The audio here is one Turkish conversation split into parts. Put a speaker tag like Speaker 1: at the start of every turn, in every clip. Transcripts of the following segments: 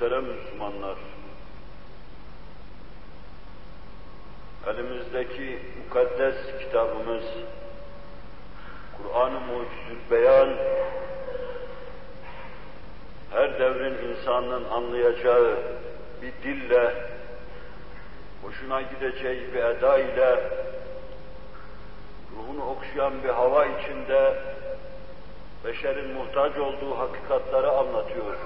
Speaker 1: Muhterem Müslümanlar, elimizdeki mukaddes kitabımız, Kur'an-ı Mucizül Beyan, her devrin insanın anlayacağı bir dille, hoşuna gideceği bir eda ile, ruhunu okşayan bir hava içinde, beşerin muhtaç olduğu hakikatları anlatıyor.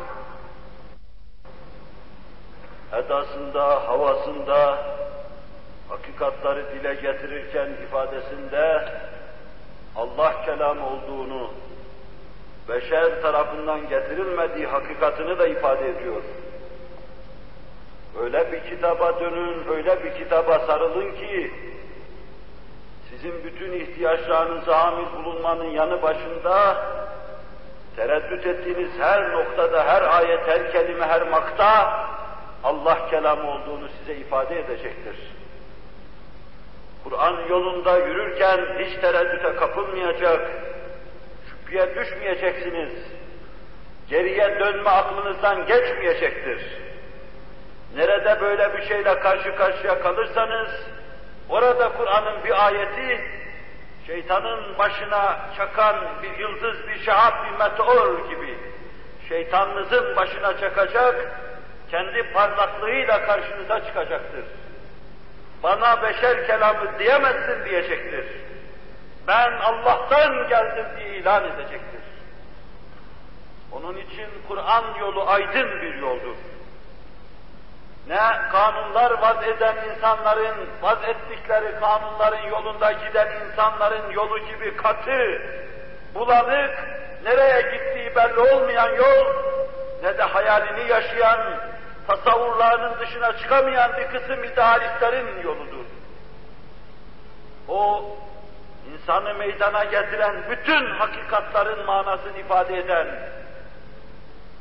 Speaker 1: Edasında, havasında, hakikatları dile getirirken ifadesinde Allah kelamı olduğunu, beşer tarafından getirilmediği hakikatını da ifade ediyor. Öyle bir kitaba dönün, öyle bir kitaba sarılın ki, sizin bütün ihtiyaçlarınızı hamil bulunmanın yanı başında, tereddüt ettiğiniz her noktada, her ayet, her kelime, her makta, Allah kelamı olduğunu size ifade edecektir. Kur'an yolunda yürürken hiç tereddüte kapılmayacak, şüpheye düşmeyeceksiniz. Geriye dönme aklınızdan geçmeyecektir. Nerede böyle bir şeyle karşı karşıya kalırsanız, orada Kur'an'ın bir ayeti, şeytanın başına çakan bir yıldız, bir şahap, bir meteor gibi, şeytanınızın başına çakacak, kendi parlaklığıyla karşınıza çıkacaktır. Bana beşer kelamı diyemezsin diyecektir. Ben Allah'tan geldim diye ilan edecektir. Onun için Kur'an yolu aydın bir yoldur. Ne kanunlar vaz eden insanların, vaz ettikleri kanunların yolunda giden insanların yolu gibi katı, bulanık, nereye gittiği belli olmayan yol, ne de hayalini yaşayan, tasavvurlarının dışına çıkamayan bir kısım idealistlerin yoludur. O, insanı meydana getiren bütün hakikatların manasını ifade eden,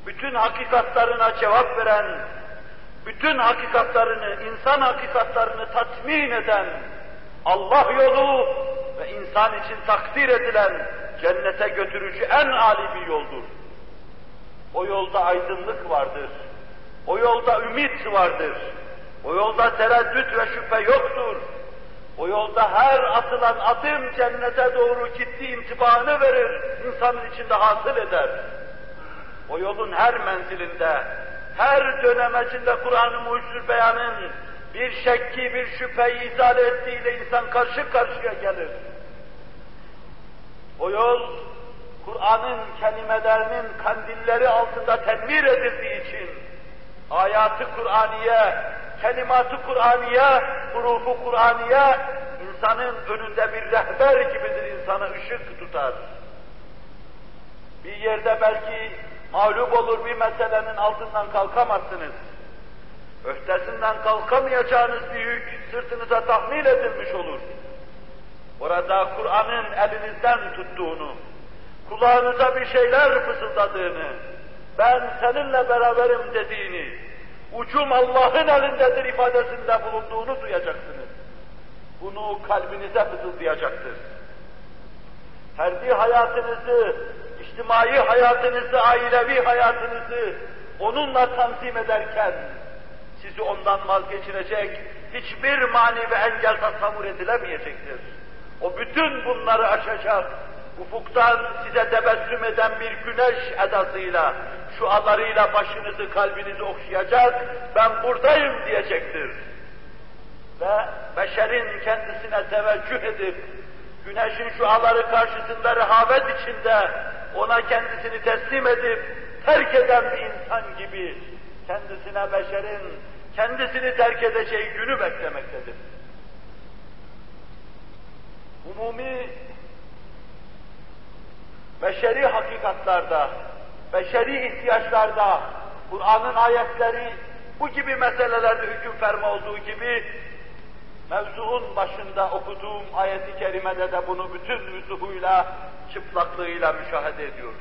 Speaker 1: bütün hakikatlarına cevap veren, bütün hakikatlarını, insan hakikatlarını tatmin eden Allah yolu ve insan için takdir edilen cennete götürücü en âli bir yoldur. O yolda aydınlık vardır. O yolda ümit vardır. O yolda tereddüt ve şüphe yoktur. O yolda her atılan adım cennete doğru gittiği intibahını verir, insanın içinde hasıl eder. O yolun her menzilinde, her dönemecinde Kur'an-ı Mucizül Beyan'ın bir şekki, bir şüpheyi izale ettiğiyle insan karşı karşıya gelir. O yol, Kur'an'ın kelimelerinin kandilleri altında tenvir edildiği için, ayatı Kur'aniye, kelimatı Kur'aniye, hurufu Kur'aniye, insanın önünde bir rehber gibidir, insana ışık tutar. Bir yerde belki mağlup olur bir meselenin altından kalkamazsınız. Öhtesinden kalkamayacağınız bir yük sırtınıza tahmil edilmiş olur. Orada Kur'an'ın elinizden tuttuğunu, kulağınıza bir şeyler fısıldadığını, ben seninle beraberim dediğini, ucum Allah'ın elindedir ifadesinde bulunduğunu duyacaksınız. Bunu kalbinize fısıldayacaktır. Ferdi hayatınızı, içtimai hayatınızı, ailevi hayatınızı onunla tanzim ederken sizi ondan vazgeçirecek hiçbir mani ve engel tasavvur edilemeyecektir. O bütün bunları aşacak, ufuktan size tebessüm eden bir güneş edasıyla, şualarıyla başınızı, kalbinizi okşayacak, ben buradayım diyecektir. Ve beşerin kendisine teveccüh edip, güneşin şuaları karşısında rehavet içinde ona kendisini teslim edip terk eden bir insan gibi kendisine beşerin kendisini terk edeceği günü beklemektedir. Umumi beşeri hakikatlarda, beşeri ihtiyaçlarda Kur'an'ın ayetleri bu gibi meselelerde hüküm ferma olduğu gibi mevzuun başında okuduğum ayeti kerimede de bunu bütün vüzuhuyla, çıplaklığıyla müşahede ediyoruz.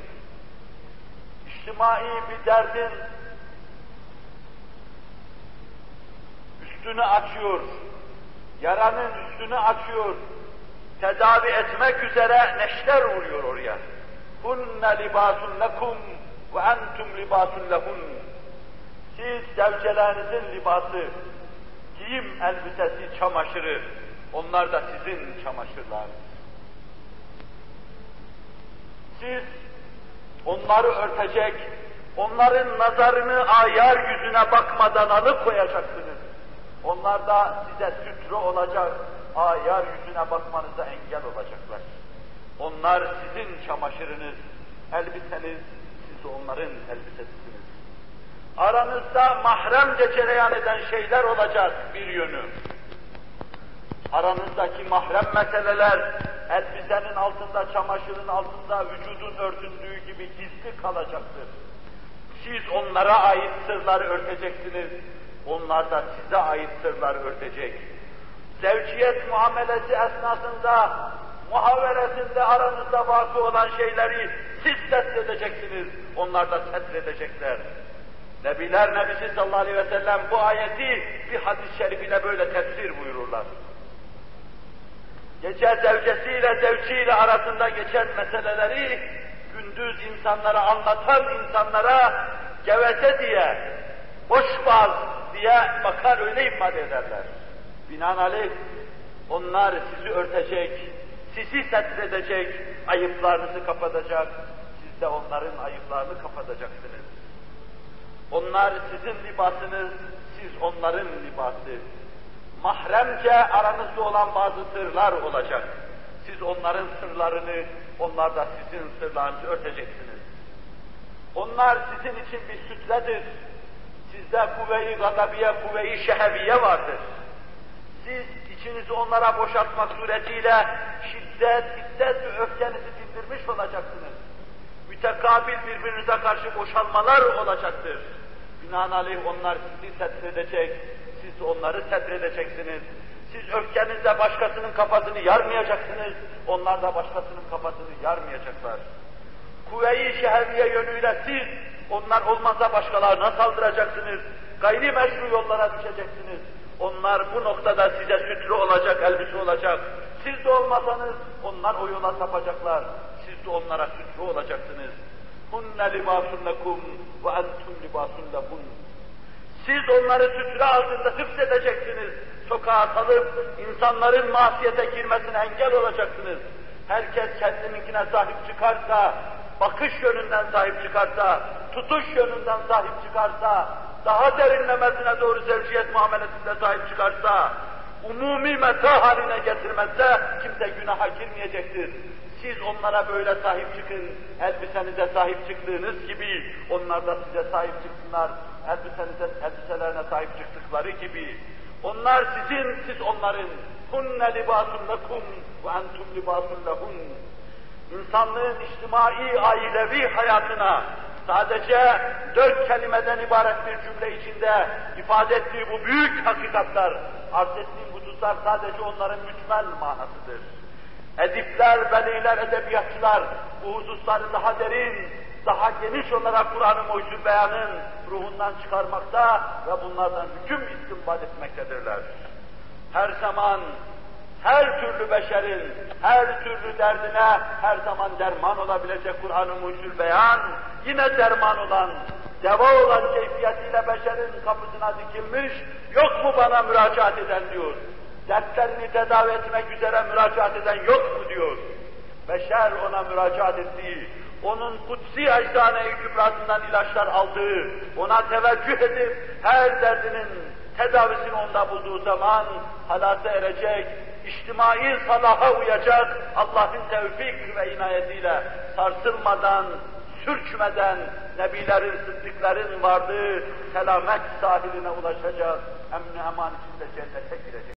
Speaker 1: İçtimai bir derdin üstünü açıyor, yaranın üstünü açıyor, tedavi etmek üzere neşter vuruyor oraya. Hunne libasun lekum ve entum libasun lehun. Siz zevcelerinizin libası, giyim elbisesi, çamaşırı, onlar da sizin çamaşırlarınız. Siz onları örtecek, onların nazarını ayar yüzüne bakmadan alıkoyacaksınız. Onlar da size sütre olacak, ayar yüzüne bakmanıza engel olacaklar. Onlar sizin çamaşırınız, elbiseniz, siz onların elbisesisiniz. Aranızda mahremce cereyan eden şeyler olacak bir yönü. Aranızdaki mahrem meseleler, elbisenin altında, çamaşırın altında, vücudun örtündüğü gibi gizli kalacaktır. Siz onlara ait sırları örteceksiniz, onlar da size ait sırlar örtecek. Zevciyet muamelesi esnasında, muhaveresinde aranızda vakı olan şeyleri siz setredeceksiniz, onlar da setredecekler. Nebiler Nebisi sallallahu aleyhi ve sellem bu ayeti bir hadis-i şerifiyle böyle tefsir buyururlar. Gece zevcesiyle zevciyle arasında geçen meseleleri gündüz insanlara anlatan insanlara geveze diye, boşbaz diye bakar öyle ifade ederler. Binaenaleyh onlar sizi örtecek, sizi setredecek, ayıplarınızı kapatacak, siz de onların ayıplarını kapatacaksınız. Onlar sizin libasınız, siz onların libası. Mahremce aranızda olan bazı sırlar olacak. Siz onların sırlarını, onlar da sizin sırlarınızı örteceksiniz. Onlar sizin için bir sütredir. Sizde kuvve-i gadabiye, kuvve-i şeheviye vardır. Siz içinizi onlara boşaltmak suretiyle şiddet, hiddet ve öfkenizi dindirmiş olacaksınız. Mütekabil birbirinize karşı boşalmalar olacaktır. Binaenaleyh onlar sizi setredecek, siz onları setredeceksiniz. Siz öfkenizle başkasının kafasını yarmayacaksınız, onlar da başkasının kafasını yarmayacaklar. Kuvve-i şehriye yönüyle siz, onlar olmazsa başkalarına saldıracaksınız, gayri meşru yollara düşeceksiniz. Onlar bu noktada size sütre olacak, elbise olacak. Siz de olmasanız onlar o yola sapacaklar. Siz de onlara sütre olacaksınız. Hunne libasun lekum ve entum libasun lehun. Siz onları sütre altında hıfzedeceksiniz. Sokağa salıp insanların masiyete girmesine engel olacaksınız. Herkes kendininkine sahip çıkarsa, bakış yönünden sahip çıkarsa, tutuş yönünden sahip çıkarsa, daha derinlemesine doğru zevciyet muamelesinde sahip çıkarsa, umumi meta haline getirmezse kimse günaha girmeyecektir. Siz onlara böyle sahip çıkın, elbisenize sahip çıktığınız gibi onlar da size sahip çıksınlar, elbisenize, elbiselerine sahip çıktıkları gibi. Onlar sizin, siz onların. Hunne libasun lekum ve entum libasun lehun. İnsanlığın içtimai, ailevi hayatına sadece dört kelimeden ibaret bir cümle içinde ifade ettiği bu büyük hakikatler, arz ettiğim hususlar sadece onların mücmel manasıdır. Edipler, beliler, edebiyatçılar bu hususları daha derin, daha geniş olarak Kur'an-ı Mucizül Beyan'ın ruhundan çıkarmakta ve bunlardan hüküm istinbat etmektedirler. Her zaman her türlü beşerin, her türlü derdine her zaman derman olabilecek Kur'an-ı Mucizül Beyan, yine derman olan, deva olan keyfiyetiyle beşerin kapısına dikilmiş, yok mu bana müracaat eden diyor. Dertlerini tedavi etmek üzere müracaat eden yok mu diyor. Beşer ona müracaat ettiği, onun kutsi eczane-i kübrasından ilaçlar aldığı, ona teveccüh edip her derdinin tedavisini onda bulduğu zaman halata erecek, içtimai salaha uyacak, Allah'ın tevfik ve inayetiyle sarsılmadan, sürçmeden nebilerin, sıddıkların vardığı selamet sahiline ulaşacak, emni eman içinde cennete girecek.